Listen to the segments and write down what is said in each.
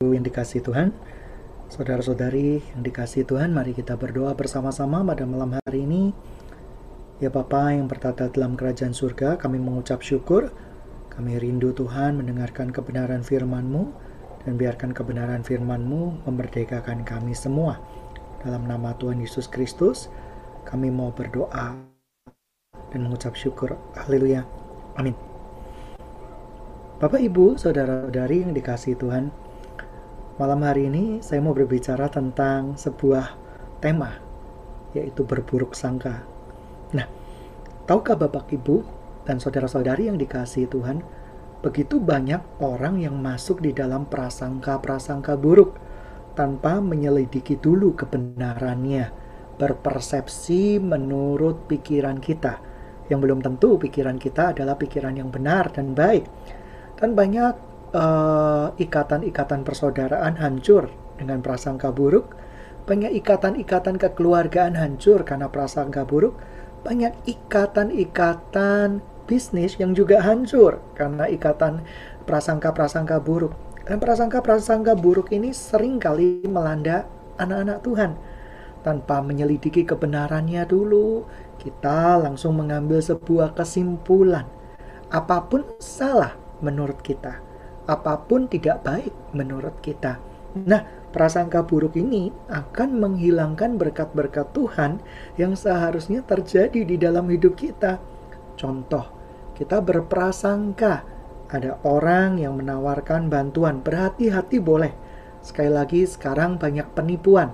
yang dikasih Tuhan, saudara-saudari yang dikasih Tuhan, mari kita berdoa bersama-sama pada malam hari ini. Ya Bapa yang bertata dalam kerajaan surga, kami mengucap syukur. Kami rindu Tuhan mendengarkan kebenaran firman-Mu dan biarkan kebenaran firman-Mu memerdekakan kami semua. Dalam nama Tuhan Yesus Kristus, kami mau berdoa dan mengucap syukur. Haleluya. Amin. Bapak, Ibu, saudara-saudari yang dikasih Tuhan, Malam hari ini saya mau berbicara tentang sebuah tema yaitu berburuk sangka. Nah, tahukah Bapak Ibu dan saudara-saudari yang dikasihi Tuhan, begitu banyak orang yang masuk di dalam prasangka-prasangka buruk tanpa menyelidiki dulu kebenarannya, berpersepsi menurut pikiran kita, yang belum tentu pikiran kita adalah pikiran yang benar dan baik. Dan banyak Eh, ikatan-ikatan uh, persaudaraan hancur dengan prasangka buruk, banyak ikatan-ikatan kekeluargaan hancur karena prasangka buruk, banyak ikatan-ikatan bisnis yang juga hancur karena ikatan prasangka-prasangka buruk. Dan prasangka-prasangka buruk ini sering kali melanda anak-anak Tuhan. Tanpa menyelidiki kebenarannya dulu, kita langsung mengambil sebuah kesimpulan. Apa pun salah menurut kita apa pun tidak baik menurut kita. Nah, prasangka buruk ini akan menghilangkan berkat-berkat Tuhan yang seharusnya terjadi di dalam hidup kita. Contoh, kita berprasangka ada orang yang menawarkan bantuan. Berhati-hati boleh. Sekali lagi, sekarang banyak penipuan.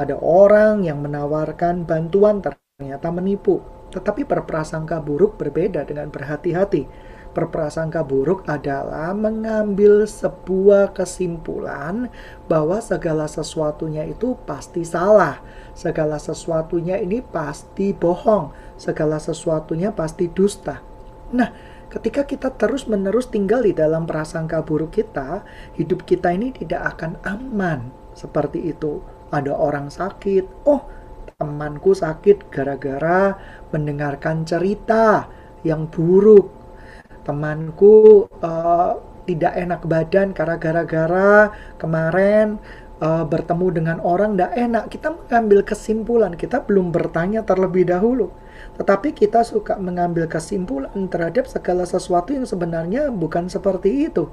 Ada orang yang menawarkan bantuan ternyata menipu. Tetapi berprasangka buruk berbeda dengan berhati-hati berprasangka buruk adalah mengambil sebuah kesimpulan bahwa segala sesuatunya itu pasti salah. Segala sesuatunya ini pasti bohong. Segala sesuatunya pasti dusta. Nah, ketika kita terus-menerus tinggal di dalam prasangka buruk kita, hidup kita ini tidak akan aman. Seperti itu. Ada orang sakit. Oh, temanku sakit gara-gara mendengarkan cerita yang buruk temanku uh, tidak enak badan karena gara-gara kemarin uh, bertemu dengan orang tidak enak. Kita mengambil kesimpulan, kita belum bertanya terlebih dahulu. Tetapi kita suka mengambil kesimpulan terhadap segala sesuatu yang sebenarnya bukan seperti itu.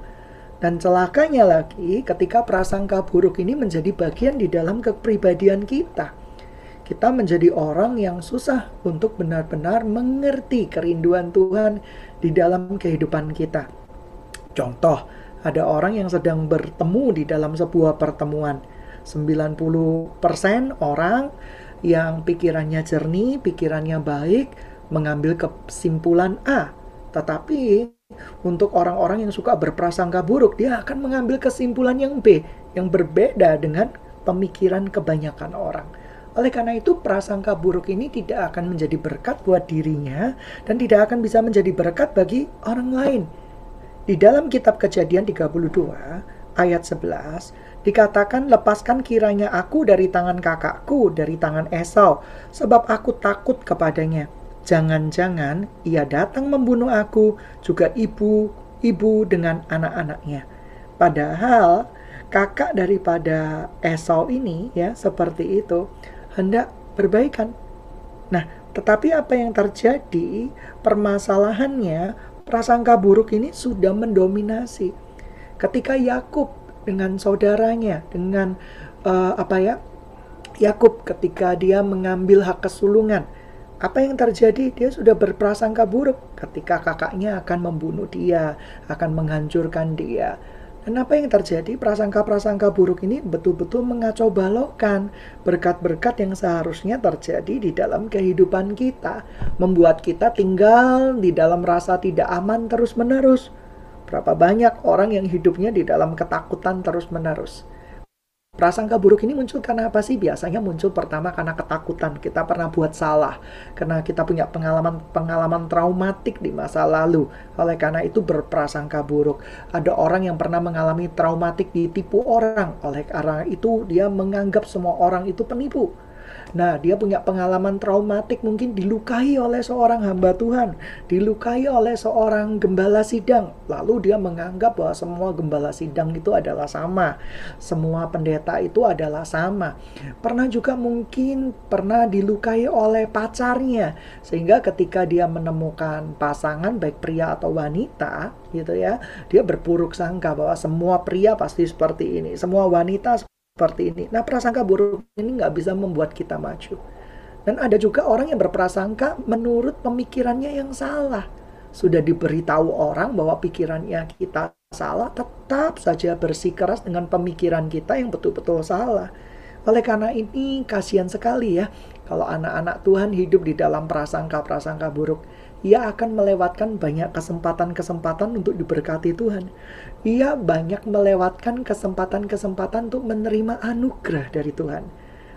Dan celakanya lagi ketika prasangka buruk ini menjadi bagian di dalam kepribadian kita kita menjadi orang yang susah untuk benar-benar mengerti kerinduan Tuhan di dalam kehidupan kita. Contoh, ada orang yang sedang bertemu di dalam sebuah pertemuan. 90% orang yang pikirannya jernih, pikirannya baik, mengambil kesimpulan A. Tetapi untuk orang-orang yang suka berprasangka buruk, dia akan mengambil kesimpulan yang B, yang berbeda dengan pemikiran kebanyakan orang. Oleh karena itu, prasangka buruk ini tidak akan menjadi berkat buat dirinya dan tidak akan bisa menjadi berkat bagi orang lain. Di dalam kitab Kejadian 32 ayat 11 dikatakan lepaskan kiranya aku dari tangan kakakku dari tangan Esau sebab aku takut kepadanya. Jangan-jangan ia datang membunuh aku juga ibu ibu dengan anak-anaknya. Padahal kakak daripada Esau ini ya seperti itu hendak berbaikan. Nah, tetapi apa yang terjadi? Permasalahannya, prasangka buruk ini sudah mendominasi. Ketika Yakub dengan saudaranya, dengan uh, apa ya? Yakub ketika dia mengambil hak kesulungan, apa yang terjadi? Dia sudah berprasangka buruk ketika kakaknya akan membunuh dia, akan menghancurkan dia. Dan apa yang terjadi? Prasangka-prasangka buruk ini betul-betul mengacau balokkan berkat-berkat yang seharusnya terjadi di dalam kehidupan kita, membuat kita tinggal di dalam rasa tidak aman terus-menerus. Berapa banyak orang yang hidupnya di dalam ketakutan terus-menerus. Prasangka buruk ini muncul karena apa sih? Biasanya muncul pertama karena ketakutan. Kita pernah buat salah. Karena kita punya pengalaman-pengalaman traumatik di masa lalu. Oleh karena itu berprasangka buruk. Ada orang yang pernah mengalami traumatik ditipu orang. Oleh karena itu dia menganggap semua orang itu penipu. Nah, dia punya pengalaman traumatik mungkin dilukai oleh seorang hamba Tuhan, dilukai oleh seorang gembala sidang. Lalu dia menganggap bahwa semua gembala sidang itu adalah sama. Semua pendeta itu adalah sama. Pernah juga mungkin pernah dilukai oleh pacarnya sehingga ketika dia menemukan pasangan baik pria atau wanita gitu ya, dia berpuruk sangka bahwa semua pria pasti seperti ini, semua wanita seperti ini. Nah, prasangka buruk ini nggak bisa membuat kita maju. Dan ada juga orang yang berprasangka menurut pemikirannya yang salah. Sudah diberitahu orang bahwa pikirannya kita salah, tetap saja bersikeras dengan pemikiran kita yang betul-betul salah. Oleh karena ini, kasihan sekali ya kalau anak-anak Tuhan hidup di dalam prasangka-prasangka buruk ia akan melewatkan banyak kesempatan-kesempatan untuk diberkati Tuhan. Ia banyak melewatkan kesempatan-kesempatan untuk menerima anugerah dari Tuhan.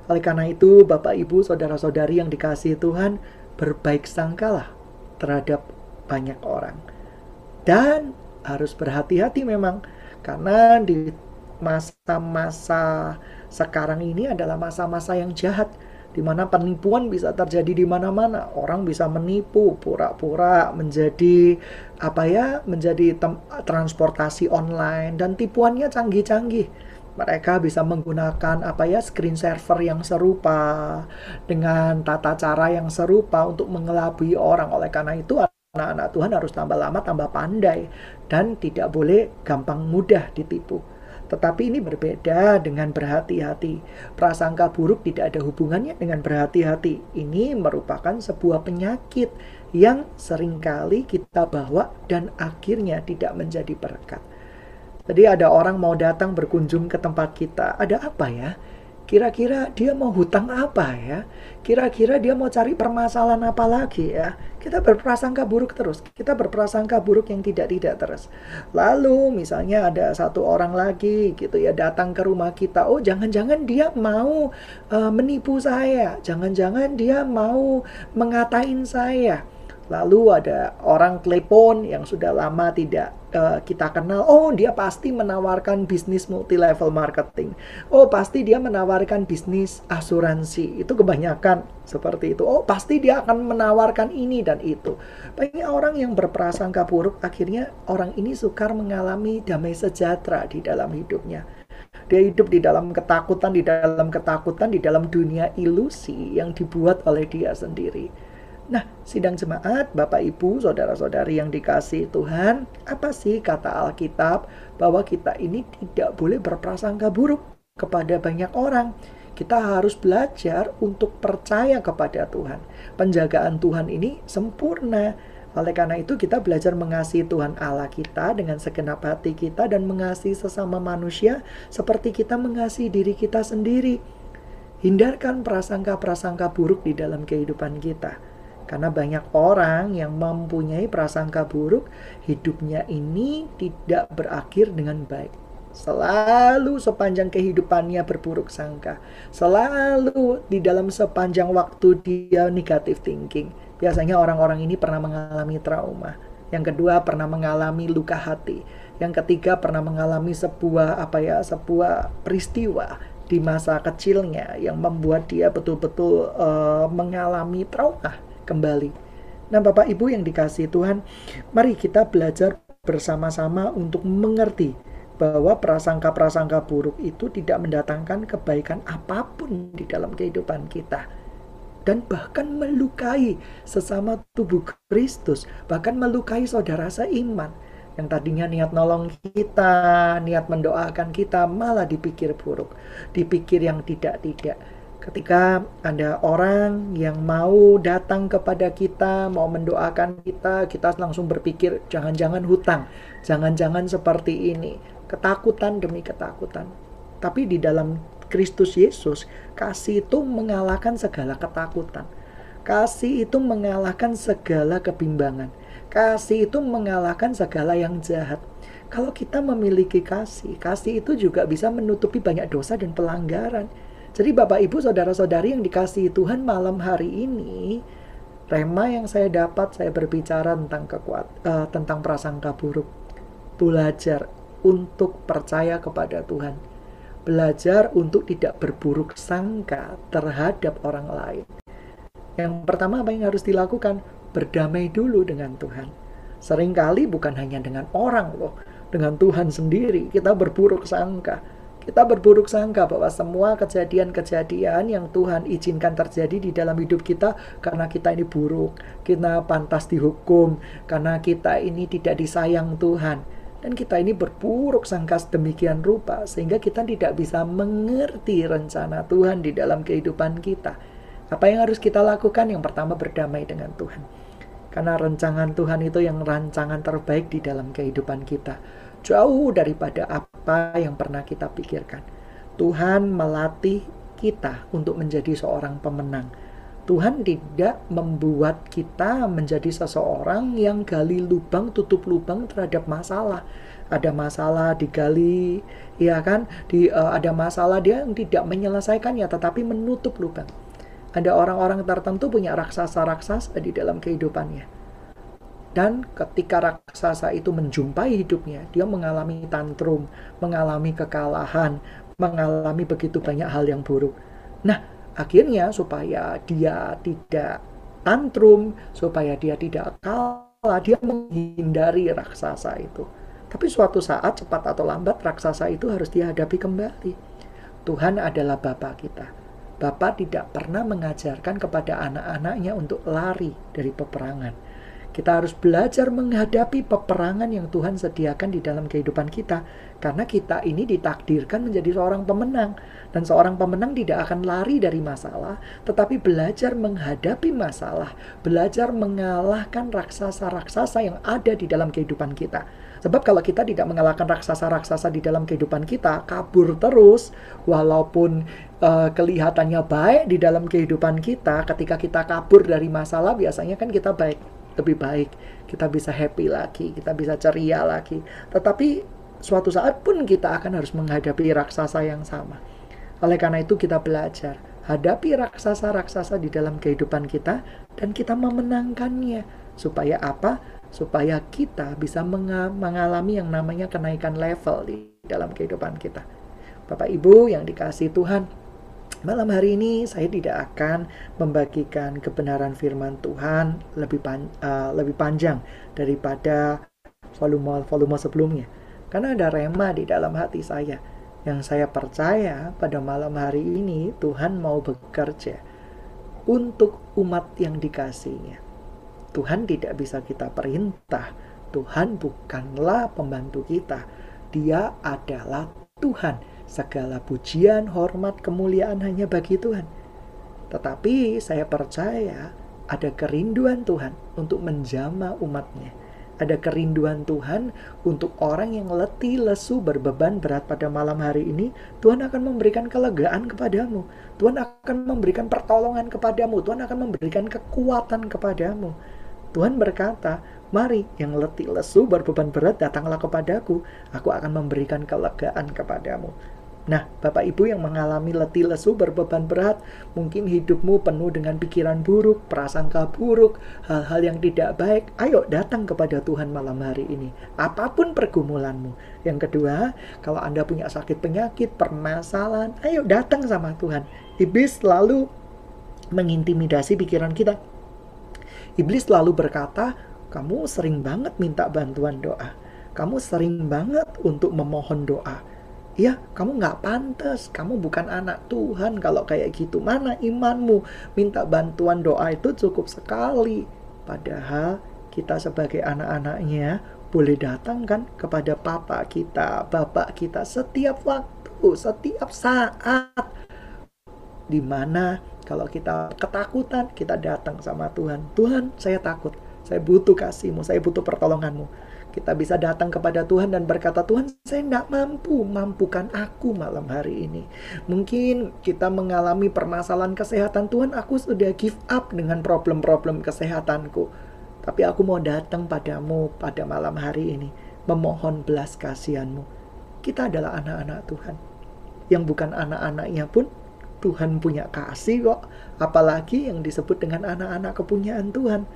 Oleh karena itu, Bapak, Ibu, saudara-saudari yang dikasihi Tuhan, berbaik sangkalah terhadap banyak orang. Dan harus berhati-hati memang, karena di masa-masa sekarang ini adalah masa-masa yang jahat di mana penipuan bisa terjadi di mana-mana. Orang bisa menipu pura-pura menjadi apa ya, menjadi transportasi online dan tipuannya canggih-canggih. Mereka bisa menggunakan apa ya screen server yang serupa dengan tata cara yang serupa untuk mengelabui orang. Oleh karena itu anak-anak Tuhan harus tambah lama tambah pandai dan tidak boleh gampang mudah ditipu. Tetapi ini berbeda dengan berhati-hati. Prasangka buruk tidak ada hubungannya dengan berhati-hati. Ini merupakan sebuah penyakit yang sering kali kita bawa dan akhirnya tidak menjadi berkat. Jadi ada orang mau datang berkunjung ke tempat kita. Ada apa ya? Kira-kira dia mau hutang apa ya? Kira-kira dia mau cari permasalahan apa lagi ya? Kita berprasangka buruk terus. Kita berprasangka buruk yang tidak-tidak terus. Lalu misalnya ada satu orang lagi gitu ya datang ke rumah kita. Oh, jangan-jangan dia mau uh, menipu saya. Jangan-jangan dia mau mengatain saya. Lalu ada orang telepon yang sudah lama tidak uh, kita kenal. Oh, dia pasti menawarkan bisnis multi level marketing. Oh, pasti dia menawarkan bisnis asuransi. Itu kebanyakan seperti itu. Oh, pasti dia akan menawarkan ini dan itu. Banyak orang yang berprasangka buruk akhirnya orang ini sukar mengalami damai sejahtera di dalam hidupnya. Dia hidup di dalam ketakutan, di dalam ketakutan, di dalam dunia ilusi yang dibuat oleh dia sendiri. Nah, sidang jemaat, Bapak Ibu, saudara-saudari yang dikasih Tuhan, apa sih kata Alkitab bahwa kita ini tidak boleh berprasangka buruk kepada banyak orang. Kita harus belajar untuk percaya kepada Tuhan. Penjagaan Tuhan ini sempurna. Oleh karena itu kita belajar mengasihi Tuhan Allah kita dengan segenap hati kita dan mengasihi sesama manusia seperti kita mengasihi diri kita sendiri. Hindarkan prasangka-prasangka buruk di dalam kehidupan kita karena banyak orang yang mempunyai prasangka buruk, hidupnya ini tidak berakhir dengan baik. Selalu sepanjang kehidupannya berburuk sangka. Selalu di dalam sepanjang waktu dia negatif thinking. Biasanya orang-orang ini pernah mengalami trauma. Yang kedua pernah mengalami luka hati. Yang ketiga pernah mengalami sebuah apa ya, sebuah peristiwa di masa kecilnya yang membuat dia betul-betul uh, mengalami trauma kembali. Nah, Bapak Ibu yang dikasih Tuhan, mari kita belajar bersama-sama untuk mengerti bahwa prasangka-prasangka buruk itu tidak mendatangkan kebaikan apa pun di dalam kehidupan kita. Dan bahkan melukai sesama tubuh Kristus, bahkan melukai saudara seiman. Yang tadinya niat nolong kita, niat mendoakan kita malah dipikir buruk, dipikir yang tidak-tidak ketika ada orang yang mau datang kepada kita, mau mendoakan kita, kita langsung berpikir jangan-jangan hutang, jangan-jangan seperti ini, ketakutan demi ketakutan. Tapi di dalam Kristus Yesus, kasih itu mengalahkan segala ketakutan. Kasih itu mengalahkan segala kebimbangan. Kasih itu mengalahkan segala yang jahat. Kalau kita memiliki kasih, kasih itu juga bisa menutupi banyak dosa dan pelanggaran. Jadi Bapak Ibu saudara-saudari yang dikasihi Tuhan malam hari ini Rema yang saya dapat saya berbicara tentang kekuat uh, tentang prasangka buruk. Belajar untuk percaya kepada Tuhan. belajar untuk tidak berburuk sangka terhadap orang lain. Yang pertama apa yang harus dilakukan? Berdamai dulu dengan Tuhan. Seringkali bukan hanya dengan orang loh, dengan Tuhan sendiri kita berburuk sangka. Kita berburuk sangka bahwa semua kejadian-kejadian yang Tuhan izinkan terjadi di dalam hidup kita karena kita ini buruk, kita pantas dihukum, karena kita ini tidak disayang Tuhan. Dan kita ini berburuk sangka sedemikian rupa sehingga kita tidak bisa mengerti rencana Tuhan di dalam kehidupan kita. Apa yang harus kita lakukan? Yang pertama berdamai dengan Tuhan. Karena rancangan Tuhan itu yang rancangan terbaik di dalam kehidupan kita jauh daripada apa yang pernah kita pikirkan. Tuhan melatih kita untuk menjadi seorang pemenang. Tuhan tidak membuat kita menjadi seseorang yang gali lubang, tutup lubang terhadap masalah. Ada masalah digali, ya kan? Di uh, ada masalah dia yang tidak menyelesaikannya, tetapi menutup lubang. Ada orang-orang tertentu punya raksasa-raksasa di dalam kehidupannya dan ketika raksasa itu menjumpai hidupnya, dia mengalami tantrum, mengalami kekalahan, mengalami begitu banyak hal yang buruk. Nah, akhirnya supaya dia tidak tantrum, supaya dia tidak kalah, dia menghindari raksasa itu. Tapi suatu saat, cepat atau lambat, raksasa itu harus dihadapi kembali. Tuhan adalah Bapa kita. Bapa tidak pernah mengajarkan kepada anak-anaknya untuk lari dari peperangan kita harus belajar menghadapi peperangan yang Tuhan sediakan di dalam kehidupan kita. Karena kita ini ditakdirkan menjadi seorang pemenang. Dan seorang pemenang tidak akan lari dari masalah, tetapi belajar menghadapi masalah. Belajar mengalahkan raksasa-raksasa yang ada di dalam kehidupan kita. Sebab kalau kita tidak mengalahkan raksasa-raksasa di dalam kehidupan kita, kabur terus, walaupun uh, kelihatannya baik di dalam kehidupan kita, ketika kita kabur dari masalah, biasanya kan kita baik lebih baik, kita bisa happy lagi, kita bisa ceria lagi. Tetapi suatu saat pun kita akan harus menghadapi raksasa yang sama. Oleh karena itu kita belajar hadapi raksasa-raksasa di dalam kehidupan kita dan kita memenangkannya. Supaya apa? Supaya kita bisa mengalami yang namanya kenaikan level di dalam kehidupan kita. Bapak Ibu yang dikasih Tuhan, Malam hari ini saya tidak akan membagikan kebenaran firman Tuhan lebih pan, uh, lebih panjang daripada volume-volume sebelumnya. Karena ada rema di dalam hati saya yang saya percaya pada malam hari ini Tuhan mau bekerja untuk umat yang dikasihnya. Tuhan tidak bisa kita perintah. Tuhan bukanlah pembantu kita. Dia adalah Tuhan Segala pujian, hormat, kemuliaan hanya bagi Tuhan. Tetapi saya percaya ada kerinduan Tuhan untuk menjama umatnya. Ada kerinduan Tuhan untuk orang yang letih, lesu, berbeban berat pada malam hari ini. Tuhan akan memberikan kelegaan kepadamu. Tuhan akan memberikan pertolongan kepadamu. Tuhan akan memberikan kekuatan kepadamu. Tuhan berkata, Mari yang letih lesu berbeban berat datanglah kepadaku, aku akan memberikan kelegaan kepadamu. Nah, Bapak Ibu yang mengalami letih lesu berbeban berat, mungkin hidupmu penuh dengan pikiran buruk, prasangka buruk, hal-hal yang tidak baik. Ayo datang kepada Tuhan malam hari ini. Apa pun pergumulanmu. Yang kedua, kalau Anda punya sakit penyakit, permasalahan, ayo datang sama Tuhan. Iblis selalu mengintimidasi pikiran kita. Iblis selalu berkata, kamu sering banget minta bantuan doa. Kamu sering banget untuk memohon doa Ya, kamu nggak pantas. Kamu bukan anak Tuhan kalau kayak gitu. Mana imanmu? Minta bantuan doa itu cukup sekali. Padahal kita sebagai anak-anaknya boleh datang kan kepada papa kita, bapak kita setiap waktu, setiap saat. Di mana kalau kita ketakutan, kita datang sama Tuhan. Tuhan, saya takut. Saya butuh kasihmu, saya butuh pertolonganmu kita bisa datang kepada Tuhan dan berkata, Tuhan saya tidak mampu, mampukan aku malam hari ini. Mungkin kita mengalami permasalahan kesehatan, Tuhan aku sudah give up dengan problem-problem kesehatanku. Tapi aku mau datang padamu pada malam hari ini, memohon belas kasihanmu. Kita adalah anak-anak Tuhan. Yang bukan anak-anaknya pun Tuhan punya kasih kok. Apalagi yang disebut dengan anak-anak kepunyaan Tuhan.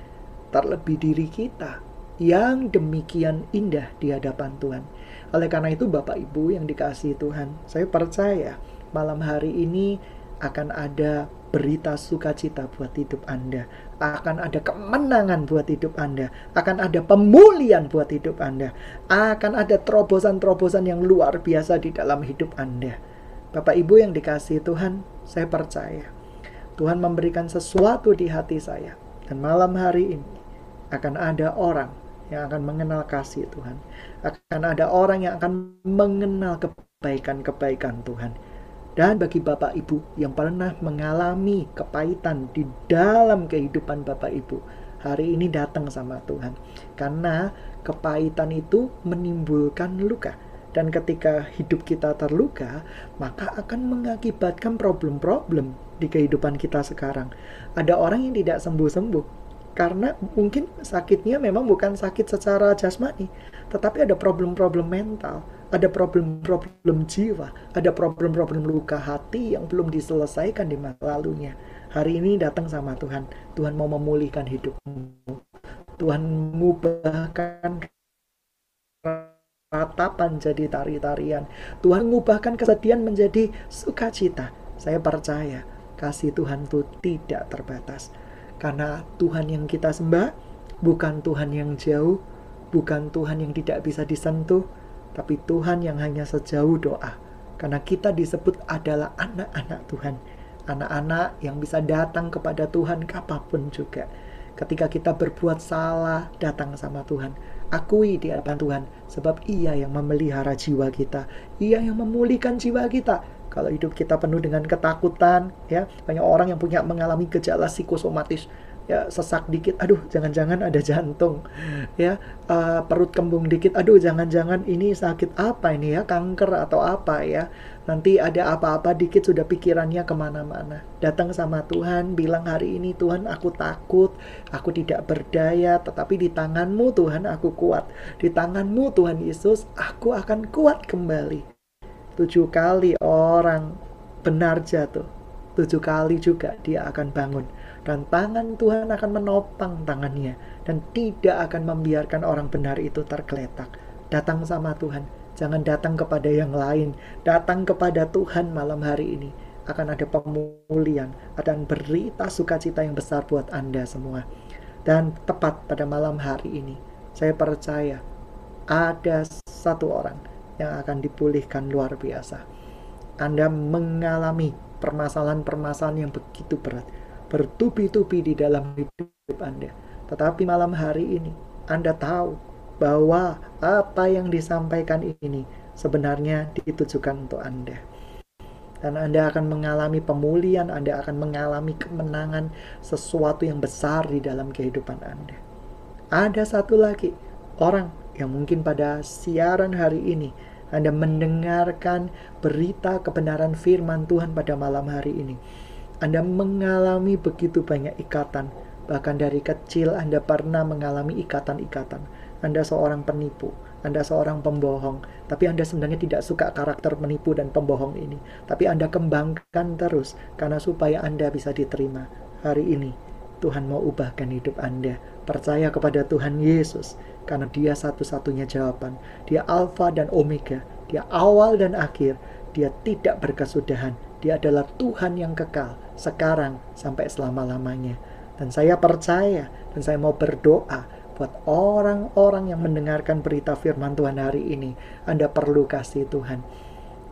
Terlebih diri kita yang demikian indah di hadapan Tuhan. Oleh karena itu Bapak Ibu yang dikasihi Tuhan, saya percaya malam hari ini akan ada berita sukacita buat hidup Anda. Akan ada kemenangan buat hidup Anda. Akan ada pemulihan buat hidup Anda. Akan ada terobosan-terobosan yang luar biasa di dalam hidup Anda. Bapak Ibu yang dikasih Tuhan, saya percaya Tuhan memberikan sesuatu di hati saya. Dan malam hari ini akan ada orang yang akan mengenal kasih Tuhan. Akan ada orang yang akan mengenal kebaikan-kebaikan Tuhan dan bagi Bapak Ibu yang pernah mengalami kepahitan di dalam kehidupan Bapak Ibu, hari ini datang sama Tuhan. Karena kepahitan itu menimbulkan luka. Dan ketika hidup kita terluka, maka akan mengakibatkan problem-problem di kehidupan kita sekarang. Ada orang yang tidak sembuh-sembuh karena mungkin sakitnya memang bukan sakit secara jasmani, tetapi ada problem-problem mental ada problem-problem jiwa, ada problem-problem luka hati yang belum diselesaikan di masa lalunya. Hari ini datang sama Tuhan. Tuhan mau memulihkan hidupmu. Tuhan mengubahkan ratapan jadi tari-tarian. Tuhan mengubahkan kesedihan menjadi sukacita. Saya percaya kasih Tuhan itu tidak terbatas. Karena Tuhan yang kita sembah bukan Tuhan yang jauh, bukan Tuhan yang tidak bisa disentuh, tapi Tuhan yang hanya sejauh doa. Karena kita disebut adalah anak-anak Tuhan. Anak-anak yang bisa datang kepada Tuhan kapan pun juga. Ketika kita berbuat salah, datang sama Tuhan. Akui di hadapan Tuhan, sebab ia yang memelihara jiwa kita. Ia yang memulihkan jiwa kita. Kalau hidup kita penuh dengan ketakutan, ya banyak orang yang punya mengalami gejala psikosomatis ya sesak dikit aduh jangan-jangan ada jantung ya uh, perut kembung dikit aduh jangan-jangan ini sakit apa ini ya kanker atau apa ya nanti ada apa-apa dikit sudah pikirannya ke mana-mana. Datang sama Tuhan bilang hari ini Tuhan aku takut aku tidak berdaya tetapi di tanganmu Tuhan aku kuat di tanganmu Tuhan Yesus aku akan kuat kembali tujuh kali orang benar jatuh tujuh kali juga dia akan bangun dan tangan Tuhan akan menopang tangannya dan tidak akan membiarkan orang benar itu tergeletak. Datang sama Tuhan, jangan datang kepada yang lain, datang kepada Tuhan malam hari ini. Akan ada pemulihan, ada berita sukacita yang besar buat Anda semua. Dan tepat pada malam hari ini, saya percaya ada satu orang yang akan dipulihkan luar biasa. Anda mengalami permasalahan-permasalahan yang begitu berat bertubi-tubi di dalam hidup Anda. Tetapi malam hari ini Anda tahu bahwa apa yang disampaikan ini sebenarnya ditujukan untuk Anda. Dan Anda akan mengalami pemulihan, Anda akan mengalami kemenangan sesuatu yang besar di dalam kehidupan Anda. Ada satu lagi orang yang mungkin pada siaran hari ini Anda mendengarkan berita kebenaran firman Tuhan pada malam hari ini anda mengalami begitu banyak ikatan. Bahkan dari kecil Anda pernah mengalami ikatan-ikatan. Anda seorang penipu, Anda seorang pembohong, tapi Anda sebenarnya tidak suka karakter penipu dan pembohong ini. Tapi Anda kembangkan terus karena supaya Anda bisa diterima. Hari ini Tuhan mau ubahkan hidup Anda. Percaya kepada Tuhan Yesus karena Dia satu-satunya jawaban. Dia Alfa dan Omega, Dia awal dan akhir. Dia tidak berkesudahan. Dia adalah Tuhan yang kekal sekarang sampai selama-lamanya. Dan saya percaya dan saya mau berdoa buat orang-orang yang mendengarkan berita firman Tuhan hari ini. Anda perlu kasih Tuhan.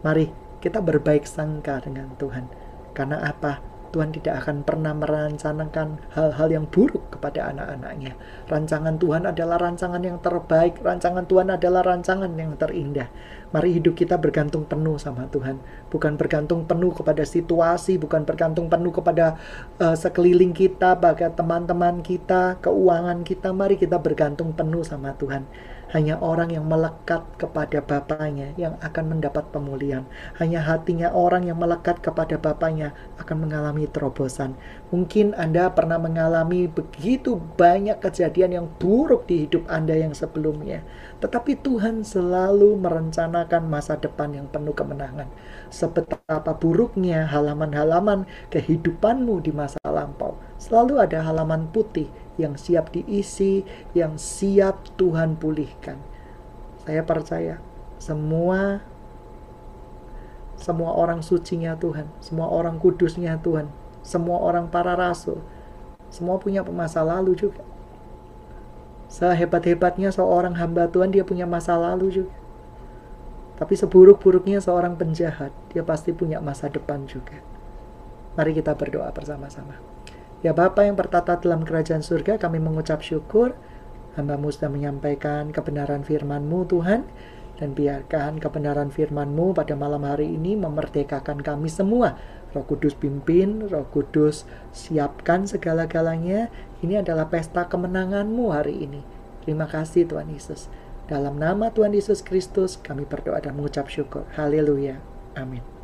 Mari kita berbaik sangka dengan Tuhan. Karena apa? Tuhan tidak akan pernah merencanakan hal-hal yang buruk kepada anak-anaknya. Rancangan Tuhan adalah rancangan yang terbaik, rancangan Tuhan adalah rancangan yang terindah. Mari hidup kita bergantung penuh sama Tuhan, bukan bergantung penuh kepada situasi, bukan bergantung penuh kepada uh, sekeliling kita, bagi teman-teman kita, keuangan kita. Mari kita bergantung penuh sama Tuhan. Hanya orang yang melekat kepada Bapaknya yang akan mendapat pemulihan. Hanya hatinya orang yang melekat kepada Bapaknya akan mengalami terobosan. Mungkin Anda pernah mengalami begitu banyak kejadian yang buruk di hidup Anda yang sebelumnya. Tetapi Tuhan selalu merencanakan masa depan yang penuh kemenangan. Sebetapa buruknya halaman-halaman kehidupanmu di masa lampau, selalu ada halaman putih yang siap diisi, yang siap Tuhan pulihkan. Saya percaya semua semua orang sucinya Tuhan, semua orang kudusnya Tuhan, semua orang para rasul, semua punya masa lalu juga. Sehebat-hebatnya seorang hamba Tuhan, dia punya masa lalu juga. Tapi seburuk-buruknya seorang penjahat, dia pasti punya masa depan juga. Mari kita berdoa bersama-sama. Ya Bapa yang bertata dalam kerajaan surga, kami mengucap syukur. Hambamu sudah menyampaikan kebenaran firman-Mu Tuhan. Dan biarkan kebenaran firman-Mu pada malam hari ini memerdekakan kami semua. Roh Kudus pimpin, Roh Kudus siapkan segala-galanya. Ini adalah pesta kemenangan-Mu hari ini. Terima kasih Tuhan Yesus. Dalam nama Tuhan Yesus Kristus kami berdoa dan mengucap syukur. Haleluya. Amin.